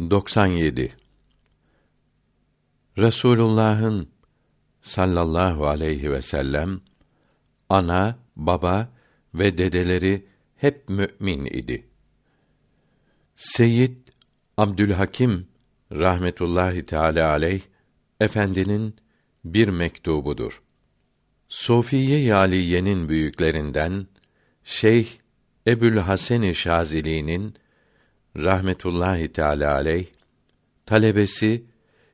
97 Resulullah'ın sallallahu aleyhi ve sellem ana, baba ve dedeleri hep mümin idi. Seyyid Abdülhakim rahmetullahi teala aleyh efendinin bir mektubudur. Sofiye Aliye'nin büyüklerinden Şeyh Ebül Hasan Şazili'nin rahmetullahi teala aleyh talebesi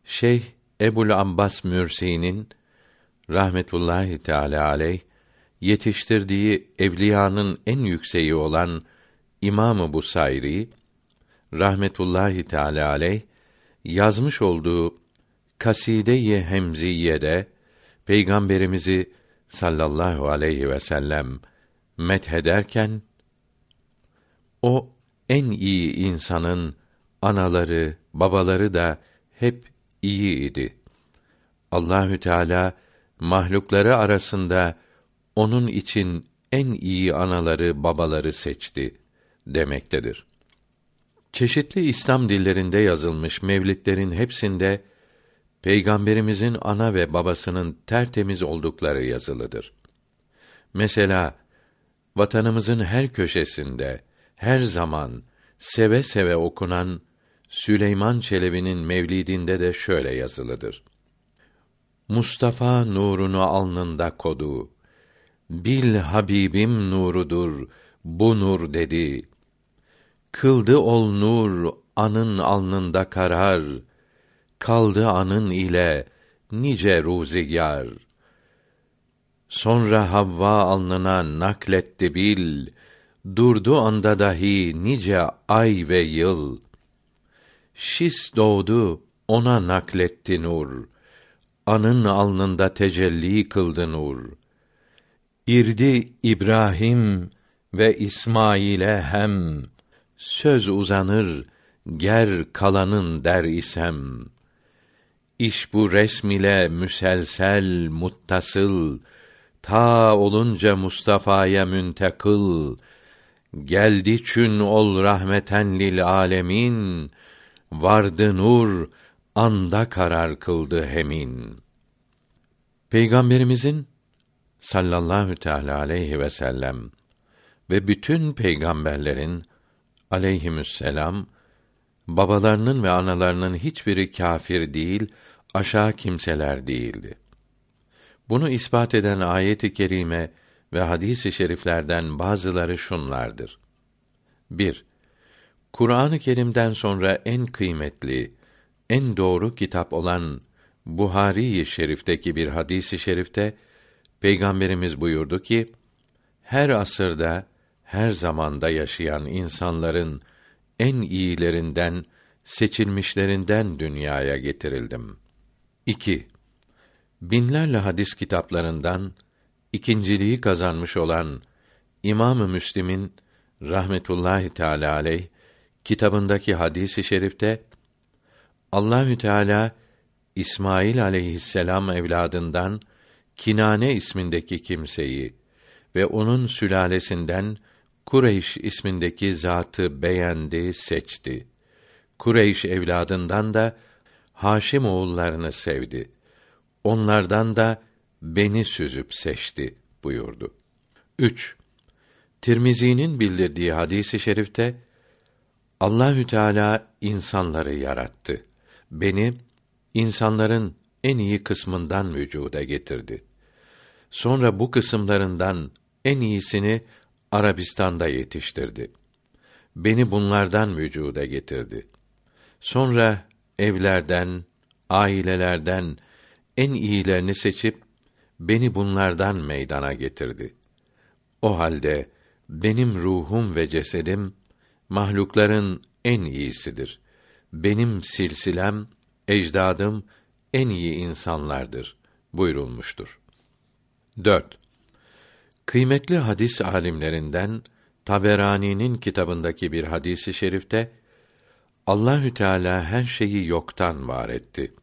Şeyh Ebul Abbas Mürsi'nin rahmetullahi teala aleyh yetiştirdiği evliyanın en yükseği olan İmamı Busayri rahmetullahi teala aleyh yazmış olduğu Kaside-i Hemziye'de Peygamberimizi sallallahu aleyhi ve sellem methederken o en iyi insanın anaları, babaları da hep iyi idi. Allahü Teala mahlukları arasında onun için en iyi anaları, babaları seçti demektedir. Çeşitli İslam dillerinde yazılmış mevlidlerin hepsinde Peygamberimizin ana ve babasının tertemiz oldukları yazılıdır. Mesela vatanımızın her köşesinde her zaman seve seve okunan Süleyman Çelebi'nin mevlidinde de şöyle yazılıdır. Mustafa nurunu alnında kodu. Bil Habibim nurudur bu nur dedi. Kıldı ol nur anın alnında karar. Kaldı anın ile nice ruzigar. Sonra Havva alnına nakletti bil durdu anda dahi nice ay ve yıl. Şis doğdu, ona nakletti nur. Anın alnında tecelli kıldı nur. İrdi İbrahim ve İsmail'e hem söz uzanır ger kalanın der isem. İş bu resm ile müselsel muttasıl ta olunca Mustafa'ya müntekıl Geldi çün ol rahmeten lil alemin, vardı nur, anda karar kıldı hemin. Peygamberimizin sallallahu teala aleyhi ve sellem ve bütün peygamberlerin aleyhimüsselam babalarının ve analarının hiçbiri kâfir değil, aşağı kimseler değildi. Bunu ispat eden ayet-i kerime ve hadis-i şeriflerden bazıları şunlardır. 1. Kur'an-ı Kerim'den sonra en kıymetli, en doğru kitap olan Buhari-i Şerif'teki bir hadisi şerifte Peygamberimiz buyurdu ki: Her asırda, her zamanda yaşayan insanların en iyilerinden, seçilmişlerinden dünyaya getirildim. 2. Binlerle hadis kitaplarından ikinciliği kazanmış olan İmam-ı Müslim'in rahmetullahi teala aleyh kitabındaki hadisi i şerifte Allahü Teala İsmail aleyhisselam evladından Kinane ismindeki kimseyi ve onun sülalesinden Kureyş ismindeki zatı beğendi, seçti. Kureyş evladından da Haşim oğullarını sevdi. Onlardan da beni süzüp seçti buyurdu. 3. Tirmizi'nin bildirdiği hadisi i şerifte Allahü Teala insanları yarattı. Beni insanların en iyi kısmından vücuda getirdi. Sonra bu kısımlarından en iyisini Arabistan'da yetiştirdi. Beni bunlardan vücuda getirdi. Sonra evlerden, ailelerden en iyilerini seçip beni bunlardan meydana getirdi. O halde benim ruhum ve cesedim mahlukların en iyisidir. Benim silsilem, ecdadım en iyi insanlardır buyurulmuştur. 4. Kıymetli hadis alimlerinden Taberani'nin kitabındaki bir hadisi şerifte Allahü Teala her şeyi yoktan var etti.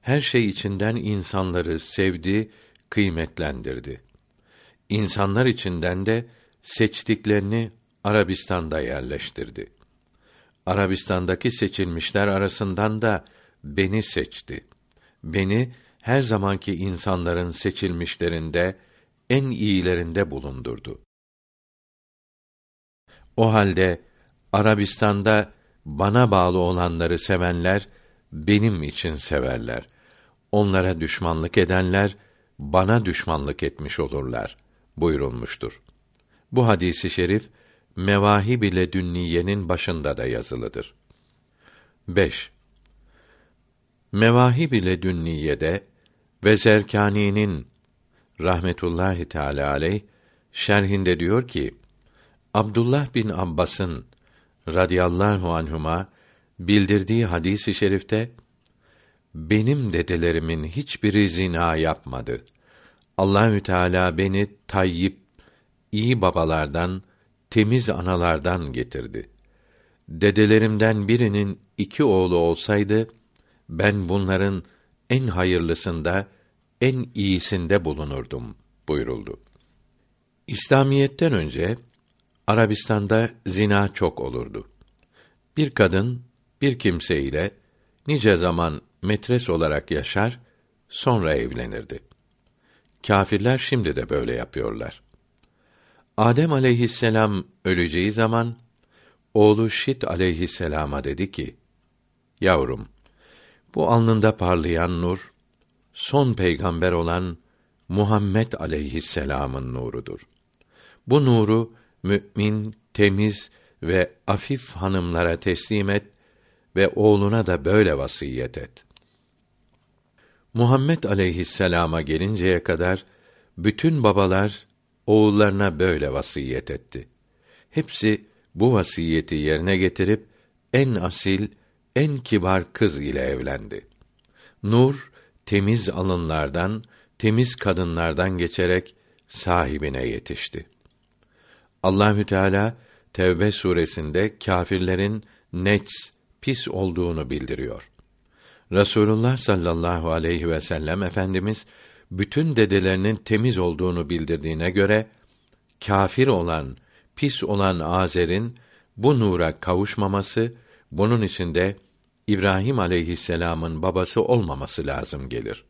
Her şey içinden insanları sevdi kıymetlendirdi. İnsanlar içinden de seçtiklerini Arabistan'da yerleştirdi. Arabistan'daki seçilmişler arasından da beni seçti. Beni her zamanki insanların seçilmişlerinde en iyilerinde bulundurdu. O halde Arabistan'da bana bağlı olanları sevenler benim için severler. Onlara düşmanlık edenler bana düşmanlık etmiş olurlar buyurulmuştur. Bu hadisi şerif Mevahib ile Dünniye'nin başında da yazılıdır. 5. Mevahib ile Dünniye'de ve Zerkani'nin rahmetullahi teala aleyh şerhinde diyor ki Abdullah bin Abbas'ın radıyallahu anhuma bildirdiği hadisi şerifte benim dedelerimin hiçbiri zina yapmadı. Allahü Teala beni tayyip iyi babalardan, temiz analardan getirdi. Dedelerimden birinin iki oğlu olsaydı ben bunların en hayırlısında, en iyisinde bulunurdum buyuruldu. İslamiyetten önce Arabistan'da zina çok olurdu. Bir kadın bir kimse ile nice zaman metres olarak yaşar, sonra evlenirdi. Kâfirler şimdi de böyle yapıyorlar. Adem aleyhisselam öleceği zaman oğlu Şit aleyhisselama dedi ki: Yavrum, bu alnında parlayan nur son peygamber olan Muhammed aleyhisselam'ın nurudur. Bu nuru mümin, temiz ve afif hanımlara teslim et ve oğluna da böyle vasiyet et. Muhammed aleyhisselama gelinceye kadar bütün babalar oğullarına böyle vasiyet etti. Hepsi bu vasiyeti yerine getirip en asil, en kibar kız ile evlendi. Nur temiz alınlardan, temiz kadınlardan geçerek sahibine yetişti. Allahü Teala Tevbe suresinde kâfirlerin nets pis olduğunu bildiriyor. Resulullah sallallahu aleyhi ve sellem efendimiz bütün dedelerinin temiz olduğunu bildirdiğine göre kâfir olan, pis olan Azer'in bu nura kavuşmaması bunun içinde İbrahim aleyhisselam'ın babası olmaması lazım gelir.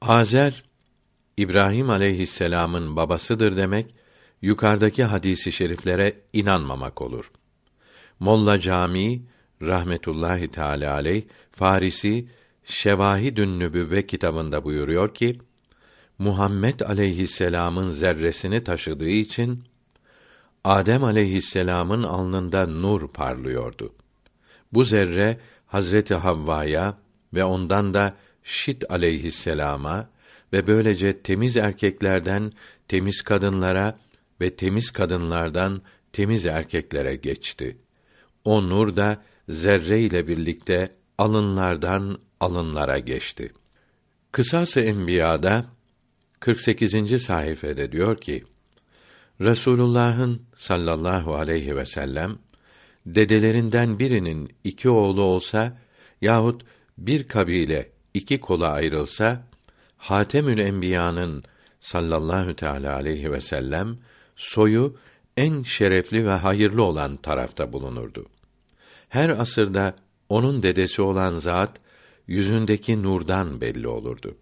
Azer İbrahim aleyhisselam'ın babasıdır demek yukarıdaki hadisi şeriflere inanmamak olur. Molla Cami rahmetullahi teala aleyh Farisi Şevahidün Nübüvve kitabında buyuruyor ki Muhammed aleyhisselam'ın zerresini taşıdığı için Adem aleyhisselam'ın alnında nur parlıyordu. Bu zerre Hazreti Havva'ya ve ondan da Şit aleyhisselama ve böylece temiz erkeklerden temiz kadınlara ve temiz kadınlardan temiz erkeklere geçti. O nur da zerre ile birlikte alınlardan alınlara geçti. Kısas-ı Enbiya'da 48. sayfede diyor ki: Resulullah'ın sallallahu aleyhi ve sellem dedelerinden birinin iki oğlu olsa yahut bir kabile iki kola ayrılsa Hatemül Enbiya'nın sallallahu teala aleyhi ve sellem soyu en şerefli ve hayırlı olan tarafta bulunurdu. Her asırda onun dedesi olan zat yüzündeki nurdan belli olurdu.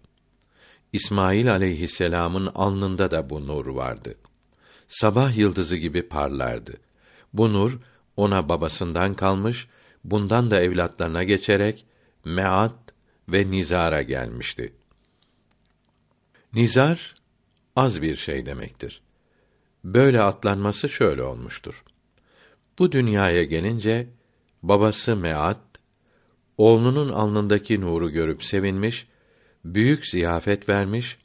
İsmail aleyhisselam'ın alnında da bu nur vardı. Sabah yıldızı gibi parlardı. Bu nur ona babasından kalmış, bundan da evlatlarına geçerek Meat ve Nizar'a gelmişti. Nizar az bir şey demektir. Böyle atlanması şöyle olmuştur. Bu dünyaya gelince babası Meat oğlunun alnındaki nuru görüp sevinmiş, büyük ziyafet vermiş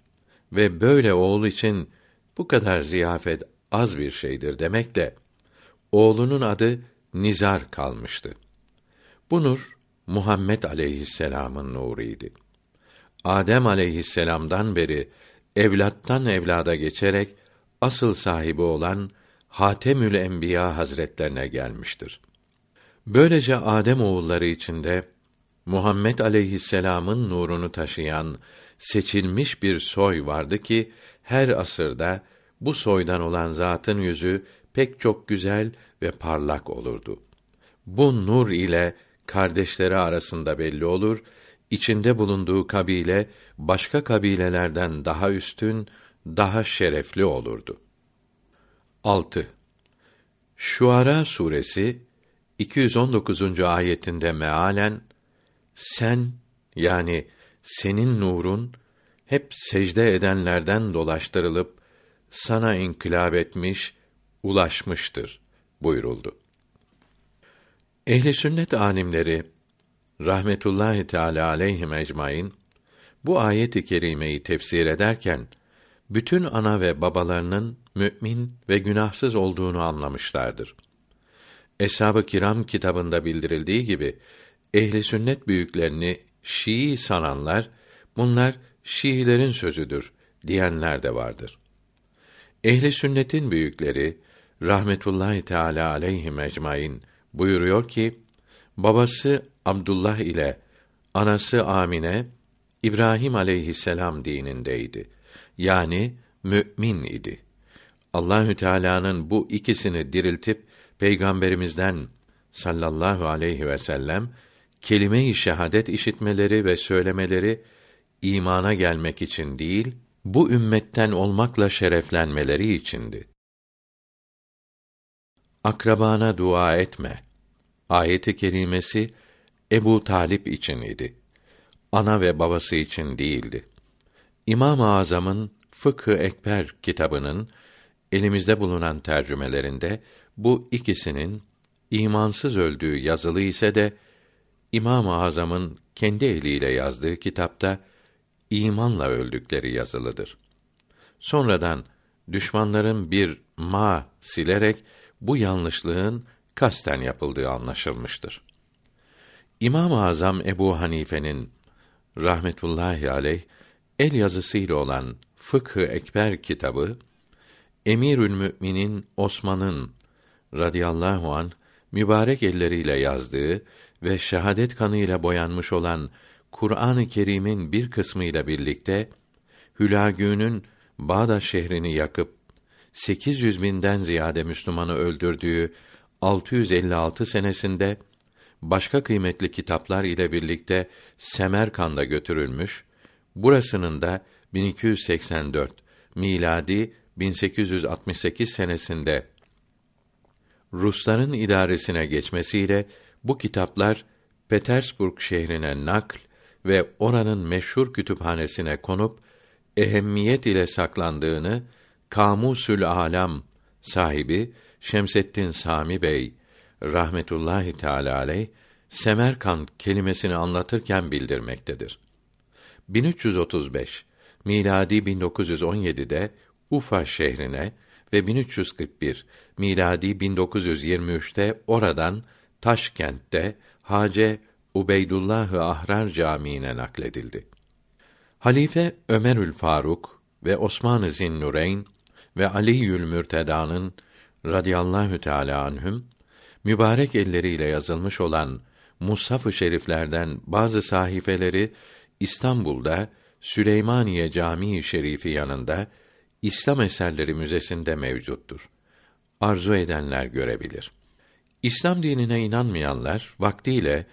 ve böyle oğul için bu kadar ziyafet az bir şeydir demek de oğlunun adı Nizar kalmıştı. Bu nur Muhammed aleyhisselam'ın nuruydu. Adem aleyhisselam'dan beri evlattan evlada geçerek asıl sahibi olan Hatemül Enbiya Hazretlerine gelmiştir. Böylece Adem oğulları içinde Muhammed aleyhisselam'ın nurunu taşıyan seçilmiş bir soy vardı ki her asırda bu soydan olan zatın yüzü pek çok güzel ve parlak olurdu. Bu nur ile kardeşleri arasında belli olur, içinde bulunduğu kabile başka kabilelerden daha üstün, daha şerefli olurdu. 6. Şuara suresi 219. ayetinde mealen sen yani senin nurun hep secde edenlerden dolaştırılıp sana inkılap etmiş, ulaşmıştır buyuruldu. Ehli sünnet alimleri rahmetullahi teala aleyhi ecmaîn bu ayet-i kerimeyi tefsir ederken bütün ana ve babalarının mümin ve günahsız olduğunu anlamışlardır. Eshab-ı Kiram kitabında bildirildiği gibi ehli sünnet büyüklerini Şii sananlar bunlar Şiilerin sözüdür diyenler de vardır. Ehli sünnetin büyükleri rahmetullahi teala aleyhi ecmaîn buyuruyor ki babası Abdullah ile anası Amine İbrahim aleyhisselam dinindeydi. Yani mümin idi. Allahü Teala'nın bu ikisini diriltip peygamberimizden sallallahu aleyhi ve sellem kelime-i şehadet işitmeleri ve söylemeleri imana gelmek için değil, bu ümmetten olmakla şereflenmeleri içindi. Akrabana dua etme. Ayeti kerimesi Ebu Talip için idi. Ana ve babası için değildi. İmam-ı Azam'ın Fıkı Ekber kitabının elimizde bulunan tercümelerinde bu ikisinin imansız öldüğü yazılı ise de İmam-ı Azam'ın kendi eliyle yazdığı kitapta imanla öldükleri yazılıdır. Sonradan düşmanların bir ma silerek bu yanlışlığın kasten yapıldığı anlaşılmıştır. İmam-ı Azam Ebu Hanife'nin rahmetullahi aleyh el yazısıyla olan Fıkh-ı Ekber kitabı Emirül Müminin Osman'ın radıyallahu an mübarek elleriyle yazdığı ve şehadet kanıyla boyanmış olan Kur'an-ı Kerim'in bir kısmı ile birlikte Hülagü'nün Bağdat şehrini yakıp 800 binden ziyade Müslümanı öldürdüğü 656 senesinde başka kıymetli kitaplar ile birlikte Semerkand'a götürülmüş. Burasının da 1284 miladi 1868 senesinde Rusların idaresine geçmesiyle bu kitaplar Petersburg şehrine nakl ve oranın meşhur kütüphanesine konup ehemmiyet ile saklandığını Kamusül Alam sahibi Şemseddin Sami Bey rahmetullahi teala aleyh Semerkant kelimesini anlatırken bildirmektedir. 1335 miladi 1917'de Ufa şehrine ve 1341 miladi 1923'te oradan Taşkent'te Hace Ubeydullah Ahrar Camii'ne nakledildi. Halife Ömerül Faruk ve Osman-ı Zinnureyn ve Ali'ül Mürteda'nın radıyallahu teala anhüm mübarek elleriyle yazılmış olan Mushaf-ı Şeriflerden bazı sahifeleri İstanbul'da Süleymaniye Camii Şerifi yanında İslam Eserleri Müzesinde mevcuttur. Arzu edenler görebilir. İslam dinine inanmayanlar vaktiyle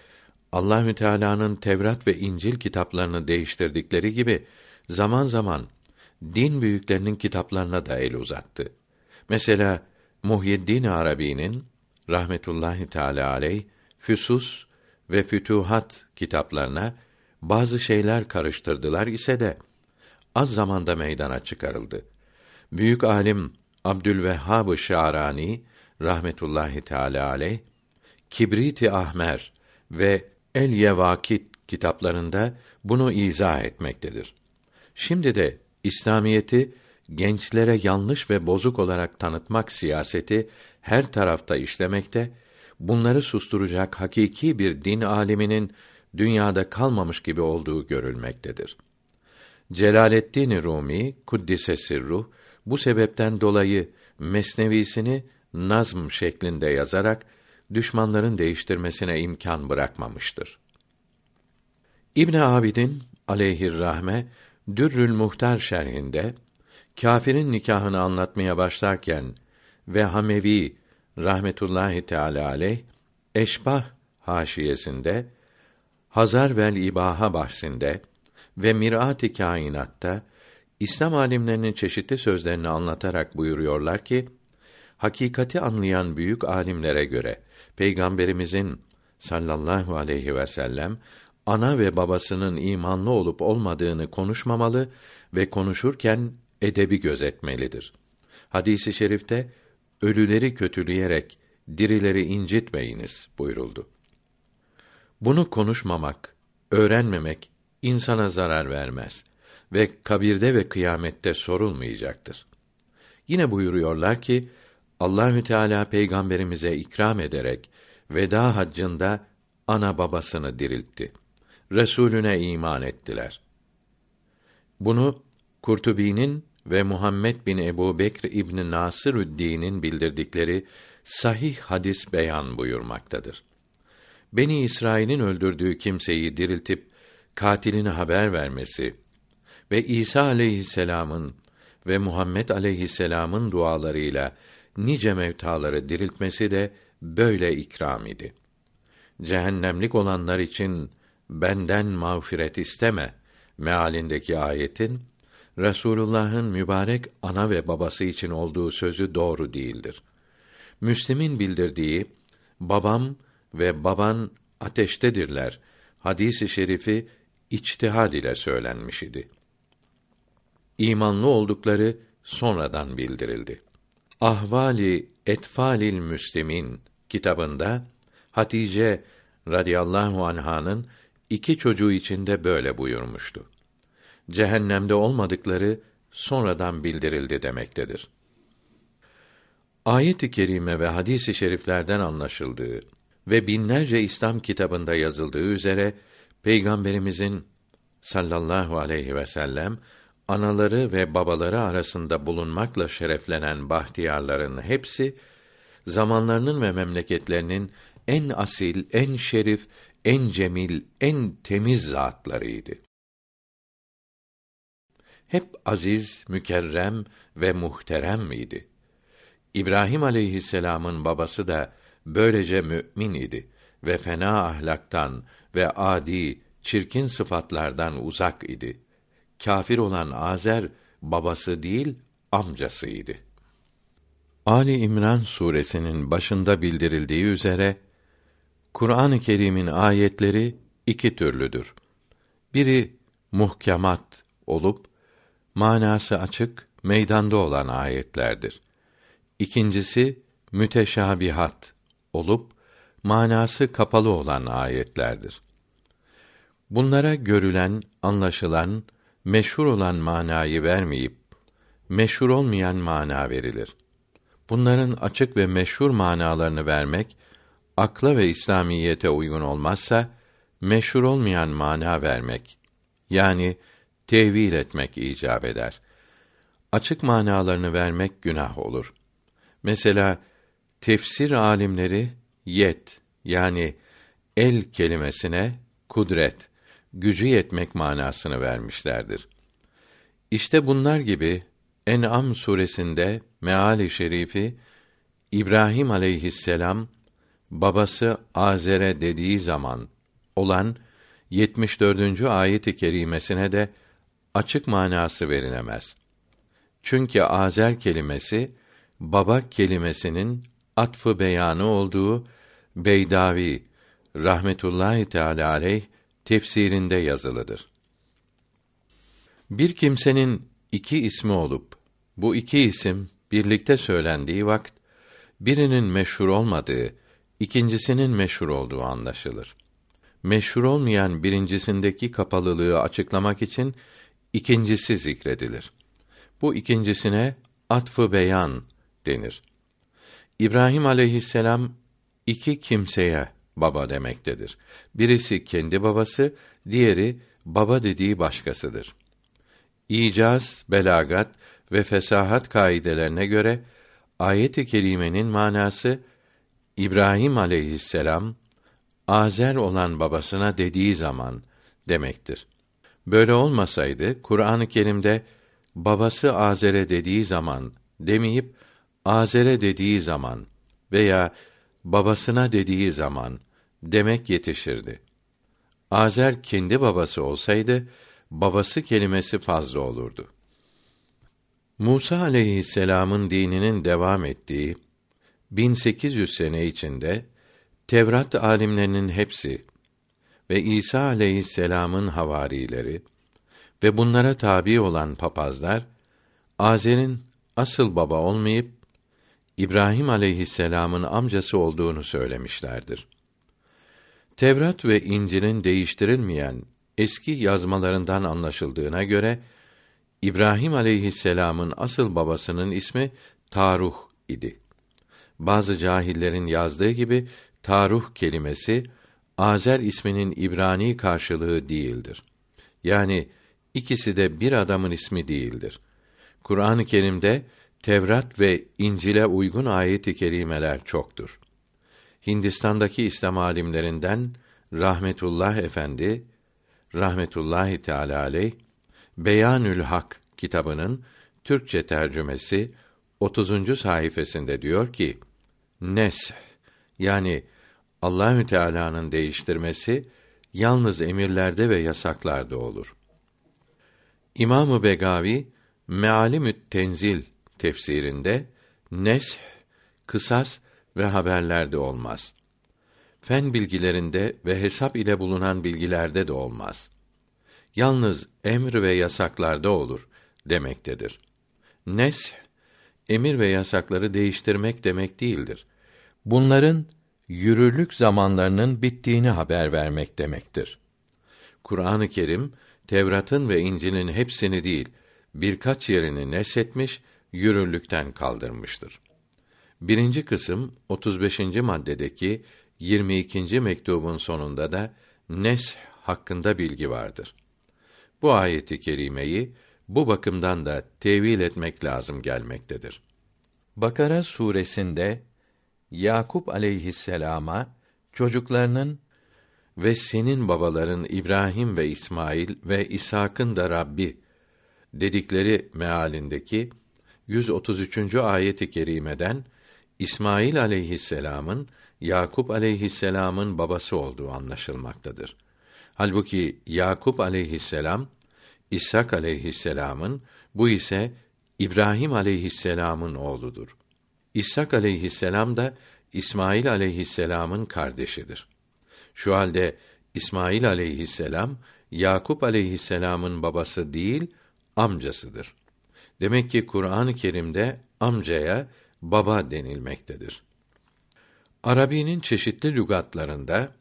Allahü Teala'nın Tevrat ve İncil kitaplarını değiştirdikleri gibi zaman zaman din büyüklerinin kitaplarına da el uzattı. Mesela Muhyiddin Arabi'nin rahmetullahi teala aleyh Füsus ve Fütuhat kitaplarına bazı şeyler karıştırdılar ise de az zamanda meydana çıkarıldı. Büyük alim Abdülvehhab-ı Şarani rahmetullahi teala aleyh Kibrit-i Ahmer ve El Yevakit kitaplarında bunu izah etmektedir. Şimdi de İslamiyeti gençlere yanlış ve bozuk olarak tanıtmak siyaseti her tarafta işlemekte, bunları susturacak hakiki bir din aliminin dünyada kalmamış gibi olduğu görülmektedir. Celaleddin Rumi kuddise sirruh bu sebepten dolayı mesnevisini nazm şeklinde yazarak düşmanların değiştirmesine imkan bırakmamıştır. İbn Abidin aleyhir rahme Dürrül Muhtar şerhinde kâfirin nikahını anlatmaya başlarken ve Hamevi rahmetullahi teala aleyh Eşbah haşiyesinde Hazar vel İbaha bahsinde ve Mirat-ı Kainat'ta İslam alimlerinin çeşitli sözlerini anlatarak buyuruyorlar ki hakikati anlayan büyük alimlere göre peygamberimizin sallallahu aleyhi ve sellem ana ve babasının imanlı olup olmadığını konuşmamalı ve konuşurken edebi gözetmelidir. Hadisi i şerifte ölüleri kötüleyerek dirileri incitmeyiniz buyuruldu. Bunu konuşmamak, öğrenmemek insana zarar vermez ve kabirde ve kıyamette sorulmayacaktır. Yine buyuruyorlar ki Allahü Teala peygamberimize ikram ederek veda haccında ana babasını diriltti. Resulüne iman ettiler. Bunu Kurtubi'nin ve Muhammed bin Ebu Bekr İbni Nasırüddin'in bildirdikleri sahih hadis beyan buyurmaktadır. Beni İsrail'in öldürdüğü kimseyi diriltip katilini haber vermesi ve İsa aleyhisselam'ın ve Muhammed aleyhisselam'ın dualarıyla nice mevtaları diriltmesi de böyle ikram idi. Cehennemlik olanlar için benden mağfiret isteme mealindeki ayetin Resulullah'ın mübarek ana ve babası için olduğu sözü doğru değildir. Müslim'in bildirdiği babam ve baban ateştedirler hadisi şerifi içtihad ile söylenmiş idi. İmanlı oldukları sonradan bildirildi. Ahvali Etfalil Müslimin kitabında Hatice radıyallahu anh'ın iki çocuğu içinde böyle buyurmuştu. Cehennemde olmadıkları sonradan bildirildi demektedir. Ayet-i kerime ve hadis-i şeriflerden anlaşıldığı ve binlerce İslam kitabında yazıldığı üzere peygamberimizin sallallahu aleyhi ve sellem anaları ve babaları arasında bulunmakla şereflenen bahtiyarların hepsi zamanlarının ve memleketlerinin en asil, en şerif, en cemil, en temiz zatlarıydı. Hep aziz, mükerrem ve muhterem miydi? İbrahim aleyhisselam'ın babası da böylece mümin idi ve fena ahlaktan ve adi, çirkin sıfatlardan uzak idi. Kafir olan Azer babası değil amcasıydı. Ali İmran suresinin başında bildirildiği üzere Kur'an-ı Kerim'in ayetleri iki türlüdür. Biri muhkemat olup manası açık, meydanda olan ayetlerdir. İkincisi müteşabihat olup manası kapalı olan ayetlerdir. Bunlara görülen, anlaşılan, meşhur olan manayı vermeyip meşhur olmayan mana verilir. Bunların açık ve meşhur manalarını vermek akla ve İslamiyete uygun olmazsa meşhur olmayan mana vermek yani tevil etmek icap eder. Açık manalarını vermek günah olur. Mesela tefsir alimleri yet yani el kelimesine kudret, gücü yetmek manasını vermişlerdir. İşte bunlar gibi En'am suresinde meali şerifi İbrahim aleyhisselam babası Azer'e dediği zaman olan 74. ayet-i kerimesine de açık manası verilemez. Çünkü Azer kelimesi baba kelimesinin atfı beyanı olduğu Beydavi rahmetullahi teala aleyh tefsirinde yazılıdır. Bir kimsenin iki ismi olup bu iki isim birlikte söylendiği vakit birinin meşhur olmadığı, ikincisinin meşhur olduğu anlaşılır. Meşhur olmayan birincisindeki kapalılığı açıklamak için ikincisi zikredilir. Bu ikincisine atfı beyan denir. İbrahim aleyhisselam iki kimseye baba demektedir. Birisi kendi babası, diğeri baba dediği başkasıdır. İcaz, belagat ve fesahat kaidelerine göre ayet-i kerimenin manası İbrahim aleyhisselam Azer olan babasına dediği zaman demektir. Böyle olmasaydı Kur'an-ı Kerim'de babası Azer'e dediği zaman demeyip Azer'e dediği zaman veya babasına dediği zaman demek yetişirdi. Azer kendi babası olsaydı babası kelimesi fazla olurdu. Musa aleyhisselam'ın dininin devam ettiği 1800 sene içinde Tevrat alimlerinin hepsi ve İsa aleyhisselam'ın havarileri ve bunlara tabi olan papazlar Azer'in asıl baba olmayıp İbrahim aleyhisselam'ın amcası olduğunu söylemişlerdir. Tevrat ve İncil'in değiştirilmeyen eski yazmalarından anlaşıldığına göre İbrahim aleyhisselam'ın asıl babasının ismi Taruh idi. Bazı cahillerin yazdığı gibi Taruh kelimesi Azer isminin İbrani karşılığı değildir. Yani ikisi de bir adamın ismi değildir. Kur'an-ı Kerim'de Tevrat ve İncil'e uygun ayet-i kerimeler çoktur. Hindistan'daki İslam alimlerinden Rahmetullah Efendi rahmetullahi teala aleyh Beyanül Hak kitabının Türkçe tercümesi 30. sayfasında diyor ki: Nes yani Allahü Teala'nın değiştirmesi yalnız emirlerde ve yasaklarda olur. İmamı Begavi Mealimü't Tenzil tefsirinde nes kısas ve haberlerde olmaz. Fen bilgilerinde ve hesap ile bulunan bilgilerde de olmaz. Yalnız emr ve yasaklarda olur demektedir. Nes emir ve yasakları değiştirmek demek değildir. Bunların yürürlük zamanlarının bittiğini haber vermek demektir. Kur'an-ı Kerim Tevrat'ın ve İncil'in hepsini değil, birkaç yerini neshetmiş, yürürlükten kaldırmıştır. Birinci kısım 35. maddedeki 22. mektubun sonunda da nes hakkında bilgi vardır. Bu ayeti kerimeyi bu bakımdan da tevil etmek lazım gelmektedir. Bakara suresinde Yakup aleyhisselama çocuklarının ve senin babaların İbrahim ve İsmail ve İshak'ın da Rabbi dedikleri mealindeki 133. ayeti kerimeden İsmail aleyhisselam'ın Yakup aleyhisselam'ın babası olduğu anlaşılmaktadır. Halbuki Yakup aleyhisselam İshak aleyhisselam'ın bu ise İbrahim aleyhisselam'ın oğludur. İshak aleyhisselam da İsmail aleyhisselam'ın kardeşidir. Şu halde İsmail aleyhisselam Yakup aleyhisselam'ın babası değil, amcasıdır. Demek ki Kur'an-ı Kerim'de amcaya baba denilmektedir. Arabi'nin çeşitli lügatlarında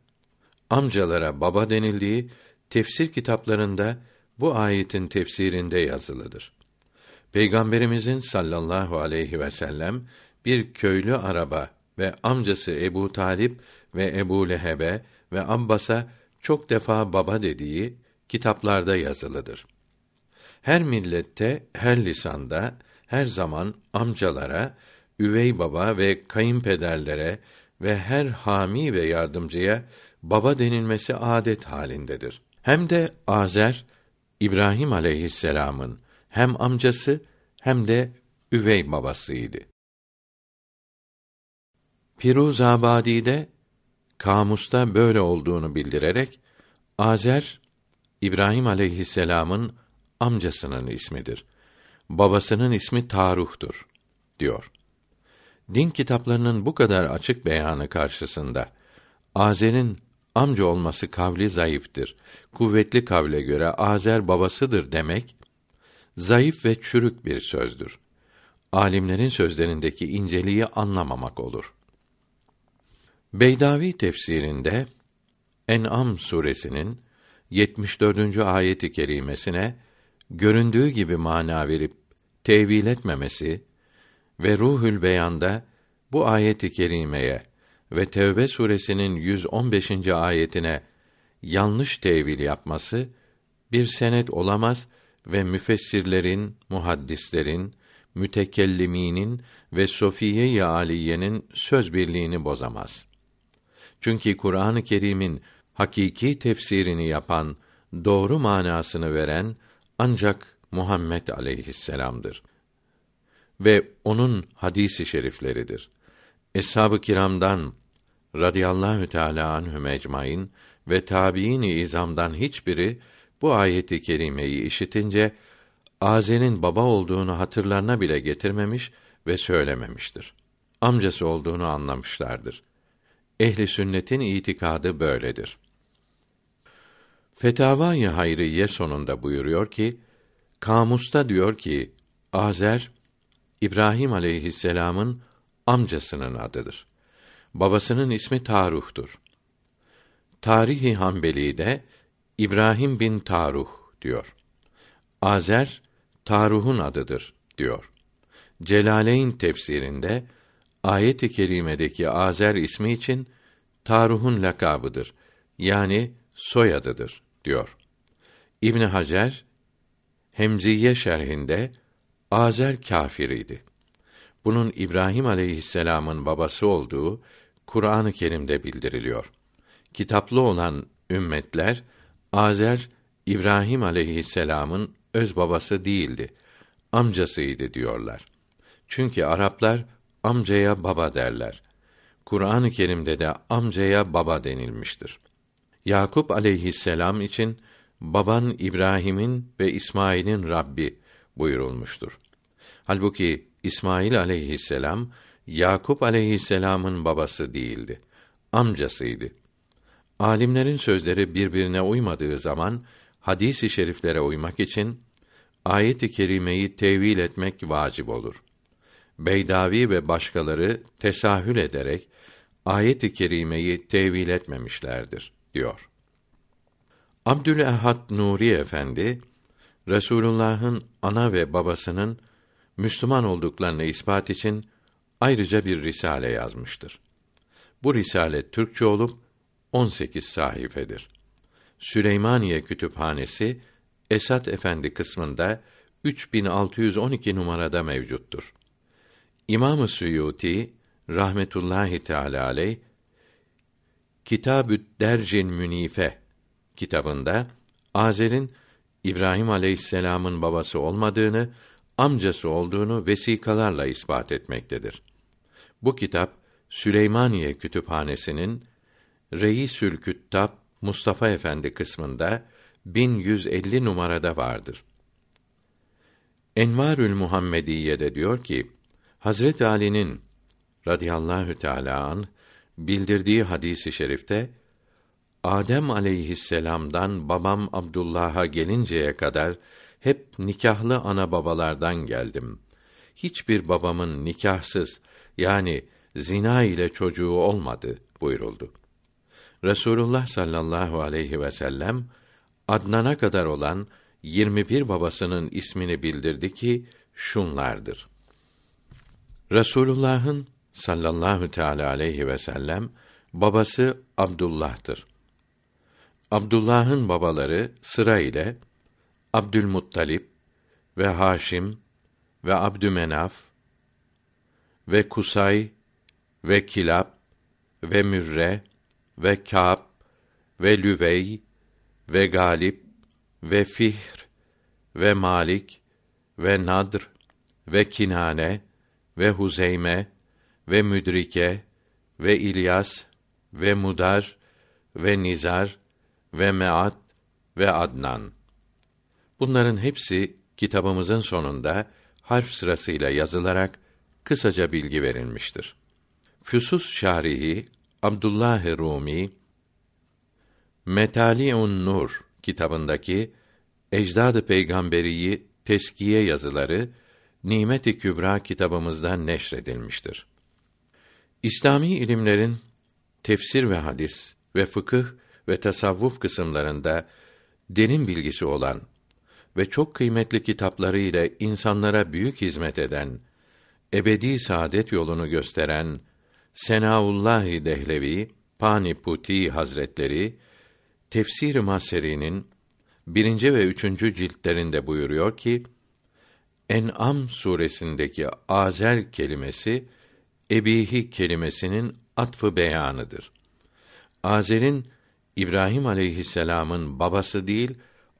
amcalara baba denildiği tefsir kitaplarında bu ayetin tefsirinde yazılıdır. Peygamberimizin sallallahu aleyhi ve sellem bir köylü araba ve amcası Ebu Talip ve Ebu Lehebe ve Abbas'a çok defa baba dediği kitaplarda yazılıdır. Her millette, her lisanda, her zaman amcalara, üvey baba ve kayınpederlere ve her hami ve yardımcıya baba denilmesi adet halindedir. Hem de Azer İbrahim aleyhisselam'ın hem amcası hem de üvey babasıydı. Firuzabadi'de kamusta böyle olduğunu bildirerek Azer İbrahim aleyhisselam'ın amcasının ismidir. Babasının ismi Taruh'tur diyor. Din kitaplarının bu kadar açık beyanı karşısında Azer'in amca olması kavli zayıftır. Kuvvetli kavle göre Azer babasıdır demek zayıf ve çürük bir sözdür. Alimlerin sözlerindeki inceliği anlamamak olur. Beydavi tefsirinde En'am suresinin 74. ayeti kerimesine göründüğü gibi mana verip tevil etmemesi ve Ruhül Beyan'da bu ayeti kerimeye ve Tevbe suresinin 115. ayetine yanlış tevil yapması bir senet olamaz ve müfessirlerin, muhaddislerin, mütekelliminin ve Sofiye-i Aliye'nin söz birliğini bozamaz. Çünkü Kur'an-ı Kerim'in hakiki tefsirini yapan, doğru manasını veren ancak Muhammed aleyhisselam'dır ve onun hadisi şerifleridir. Eshab-ı kiramdan radıyallahu teala anhum ecmaîn ve tabiini izamdan hiçbiri bu ayeti kerimeyi işitince Azer'in baba olduğunu hatırlarına bile getirmemiş ve söylememiştir. Amcası olduğunu anlamışlardır. Ehli sünnetin itikadı böyledir. Fetavâ-i Hayriye sonunda buyuruyor ki, kamusta diyor ki, Azer, İbrahim aleyhisselamın amcasının adıdır. Babasının ismi Taruh'tur. Tarihi Hanbeli'de İbrahim bin Taruh diyor. Azer Taruh'un adıdır diyor. Celaleyn tefsirinde ayet-i kerimedeki Azer ismi için Taruh'un lakabıdır. Yani soyadıdır diyor. İbn Hacer Hemziye şerhinde Azer kâfiriydi. Bunun İbrahim aleyhisselam'ın babası olduğu Kur'an-ı Kerim'de bildiriliyor. Kitaplı olan ümmetler Azer İbrahim aleyhisselam'ın öz babası değildi, amcasıydı diyorlar. Çünkü Araplar amcaya baba derler. Kur'an-ı Kerim'de de amcaya baba denilmiştir. Yakup aleyhisselam için baban İbrahim'in ve İsmail'in Rabbi buyurulmuştur. Halbuki İsmail aleyhisselam Yakup aleyhisselamın babası değildi. Amcasıydı. Alimlerin sözleri birbirine uymadığı zaman hadis-i şeriflere uymak için ayet-i kerimeyi tevil etmek vacip olur. Beydavi ve başkaları tesahül ederek ayet-i kerimeyi tevil etmemişlerdir diyor. Abdülehad Nuri Efendi Resulullah'ın ana ve babasının Müslüman olduklarını ispat için ayrıca bir risale yazmıştır. Bu risale Türkçe olup 18 sayfedir. Süleymaniye Kütüphanesi Esat Efendi kısmında 3612 numarada mevcuttur. İmam-ı Suyuti rahmetullahi teala aleyh Kitabü't Dercin Münife kitabında Azer'in İbrahim aleyhisselam'ın babası olmadığını, amcası olduğunu vesikalarla ispat etmektedir. Bu kitap Süleymaniye Kütüphanesi'nin Reisül Küttab Mustafa Efendi kısmında 1150 numarada vardır. Envarül Muhammediye'de diyor ki, Hazret Ali'nin radıyallahu teâlâ an bildirdiği hadisi şerifte Adem aleyhisselam'dan babam Abdullah'a gelinceye kadar hep nikahlı ana babalardan geldim. Hiçbir babamın nikahsız yani zina ile çocuğu olmadı buyuruldu. Resulullah sallallahu aleyhi ve sellem Adnan'a kadar olan 21 babasının ismini bildirdi ki şunlardır. Resulullah'ın sallallahu teala aleyhi ve sellem babası Abdullah'tır. Abdullah'ın babaları sıra ile Abdülmuttalip ve Haşim ve Abdümenaf ve Kusay ve Kilab ve Mürre ve Kâb ve Lüvey ve Galip ve Fihr ve Malik ve Nadr ve Kinane ve Huzeyme ve Müdrike ve İlyas ve Mudar ve Nizar ve Meat ve Adnan. Bunların hepsi kitabımızın sonunda harf sırasıyla yazılarak kısaca bilgi verilmiştir. Füsus Şarihi Abdullah Rumi Metaliun Nur kitabındaki Ecdad-ı Peygamberiyi teskiye yazıları Nimet-i Kübra kitabımızda neşredilmiştir. İslami ilimlerin tefsir ve hadis ve fıkıh ve tasavvuf kısımlarında derin bilgisi olan ve çok kıymetli kitapları ile insanlara büyük hizmet eden, ebedi saadet yolunu gösteren Senaullah Dehlevi Paniputi Hazretleri Tefsir-i Maseri'nin birinci ve üçüncü ciltlerinde buyuruyor ki, En'am suresindeki azer kelimesi ebihi kelimesinin atfı beyanıdır. Azer'in İbrahim aleyhisselam'ın babası değil,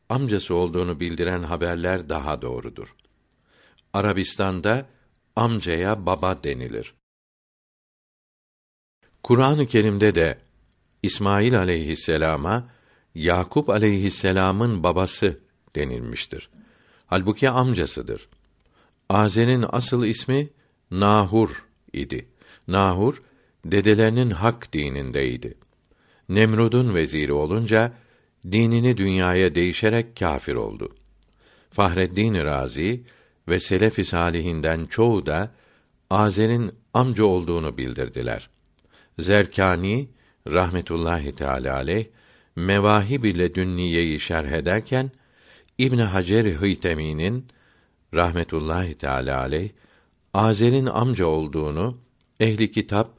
amcası olduğunu bildiren haberler daha doğrudur. Arabistan'da amcaya baba denilir. Kur'an-ı Kerim'de de İsmail aleyhisselama Yakup aleyhisselamın babası denilmiştir. Halbuki amcasıdır. Azer'in asıl ismi Nahur idi. Nahur dedelerinin hak dinindeydi. Nemrud'un veziri olunca dinini dünyaya değişerek kâfir oldu. Fahreddin Razi ve selef-i salihinden çoğu da Azer'in amca olduğunu bildirdiler. Zerkani rahmetullahi teala aleyh Mevahib ile Dünniye'yi şerh ederken İbn Hacer Hıytemi'nin rahmetullahi teala aleyh Azer'in amca olduğunu ehli kitap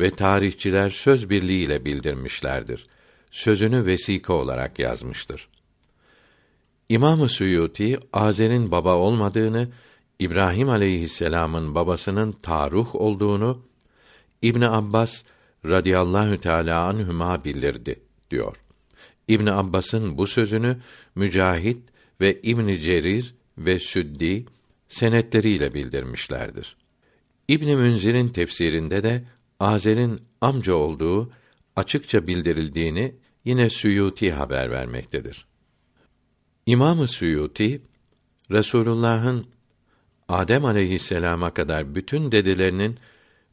ve tarihçiler söz birliğiyle bildirmişlerdir. Sözünü vesika olarak yazmıştır. İmam-ı Suyuti Azer'in baba olmadığını, İbrahim aleyhisselam'ın babasının Taruh olduğunu İbn Abbas radıyallahu teala anhuma bildirdi diyor. İbn Abbas'ın bu sözünü Mücahit ve İbn Cerir ve Süddi senetleriyle bildirmişlerdir. İbn Münzir'in tefsirinde de Azer'in amca olduğu açıkça bildirildiğini yine Suyuti haber vermektedir. İmam-ı Suyuti Resulullah'ın Adem aleyhisselama kadar bütün dedelerinin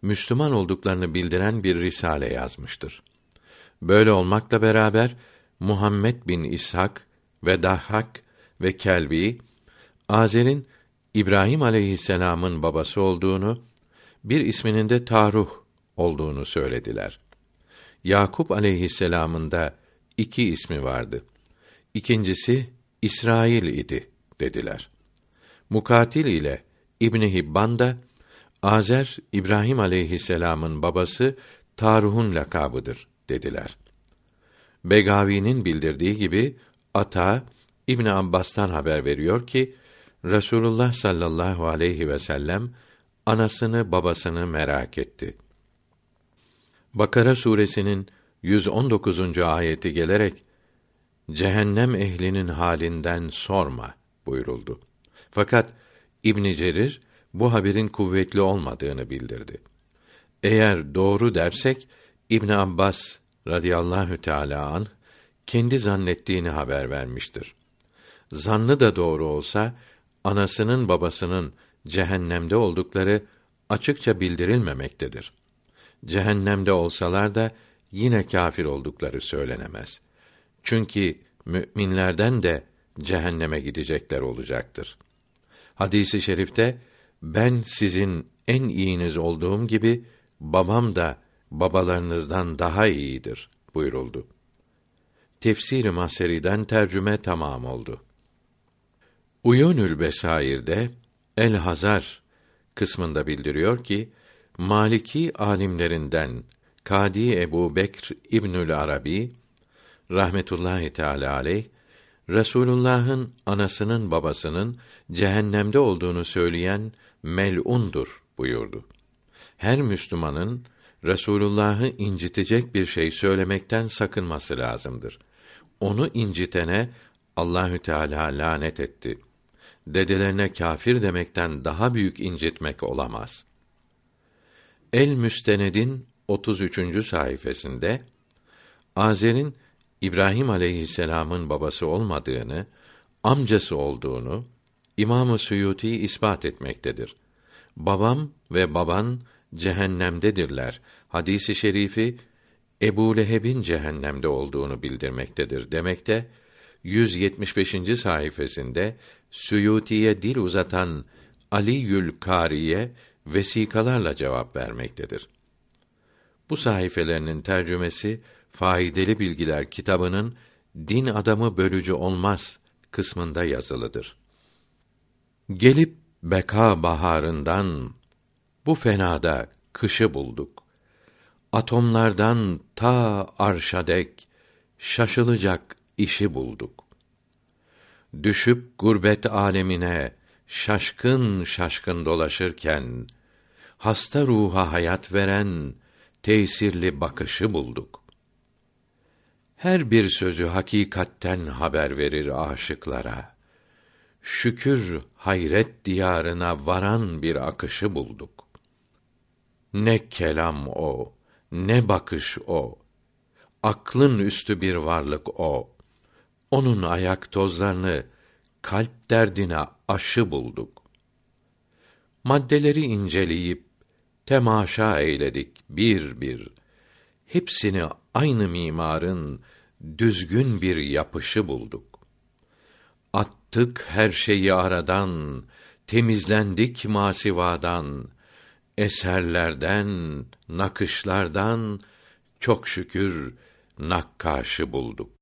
Müslüman olduklarını bildiren bir risale yazmıştır. Böyle olmakla beraber Muhammed bin İshak ve Dahhak ve Kelbi Azer'in İbrahim aleyhisselam'ın babası olduğunu, bir isminin de Taruh olduğunu söylediler. Yakup aleyhisselam'ın da iki ismi vardı. İkincisi İsrail idi dediler. Mukatil ile İbn Hibban da Azer İbrahim aleyhisselam'ın babası Taruh'un lakabıdır dediler. Begavi'nin bildirdiği gibi Ata İbn Abbas'tan haber veriyor ki Resulullah sallallahu aleyhi ve sellem anasını babasını merak etti. Bakara suresinin 119. ayeti gelerek cehennem ehlinin halinden sorma buyuruldu. Fakat İbn Cerir bu haberin kuvvetli olmadığını bildirdi. Eğer doğru dersek İbn Abbas radıyallahu teala an kendi zannettiğini haber vermiştir. Zannı da doğru olsa anasının babasının cehennemde oldukları açıkça bildirilmemektedir. Cehennemde olsalar da yine kâfir oldukları söylenemez. Çünkü müminlerden de cehenneme gidecekler olacaktır. Hadisi şerifte ben sizin en iyiniz olduğum gibi babam da babalarınızdan daha iyidir buyuruldu. Tefsir-i Maseri'den tercüme tamam oldu. Uyunül Besair'de El Hazar kısmında bildiriyor ki Maliki alimlerinden Kadi Ebu Bekr İbnül Arabi rahmetullahi teala aleyh Resulullah'ın anasının babasının cehennemde olduğunu söyleyen mel'undur buyurdu. Her Müslümanın Resulullah'ı incitecek bir şey söylemekten sakınması lazımdır. Onu incitene Allahü Teala lanet etti. Dedelerine kâfir demekten daha büyük incitmek olamaz. El Müstened'in 33. sayfasında Azer'in İbrahim aleyhisselam'ın babası olmadığını, amcası olduğunu İmam-ı Suyuti ispat etmektedir. Babam ve baban cehennemdedirler. Hadisi şerifi Ebu Leheb'in cehennemde olduğunu bildirmektedir demekte. 175. sayfasında Suyuti'ye dil uzatan Ali Yül Kariye vesikalarla cevap vermektedir. Bu sayfelerinin tercümesi Faydalı Bilgiler kitabının Din adamı bölücü olmaz kısmında yazılıdır. Gelip beka baharından bu fenada kışı bulduk. Atomlardan ta arşa dek şaşılacak işi bulduk. Düşüp gurbet alemine şaşkın şaşkın dolaşırken hasta ruha hayat veren tesirli bakışı bulduk. Her bir sözü hakikatten haber verir aşıklara. Şükür hayret diyarına varan bir akışı bulduk. Ne kelam o, Ne bakış o. Aklın üstü bir varlık o. Onun ayak tozlarını kalp derdine aşı bulduk. Maddeleri inceleyip temaşa eyledik bir bir. Hepsini aynı mimarın düzgün bir yapışı bulduk. Attık her şeyi aradan, temizlendik masivadan, eserlerden, nakışlardan çok şükür nakkaşı bulduk.